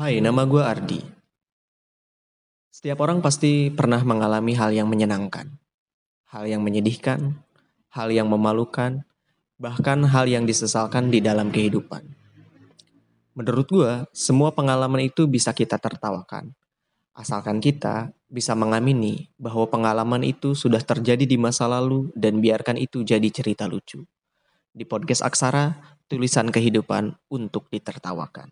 Hai, nama gue Ardi. Setiap orang pasti pernah mengalami hal yang menyenangkan, hal yang menyedihkan, hal yang memalukan, bahkan hal yang disesalkan di dalam kehidupan. Menurut gue, semua pengalaman itu bisa kita tertawakan. Asalkan kita bisa mengamini bahwa pengalaman itu sudah terjadi di masa lalu dan biarkan itu jadi cerita lucu. Di podcast Aksara, tulisan kehidupan untuk ditertawakan.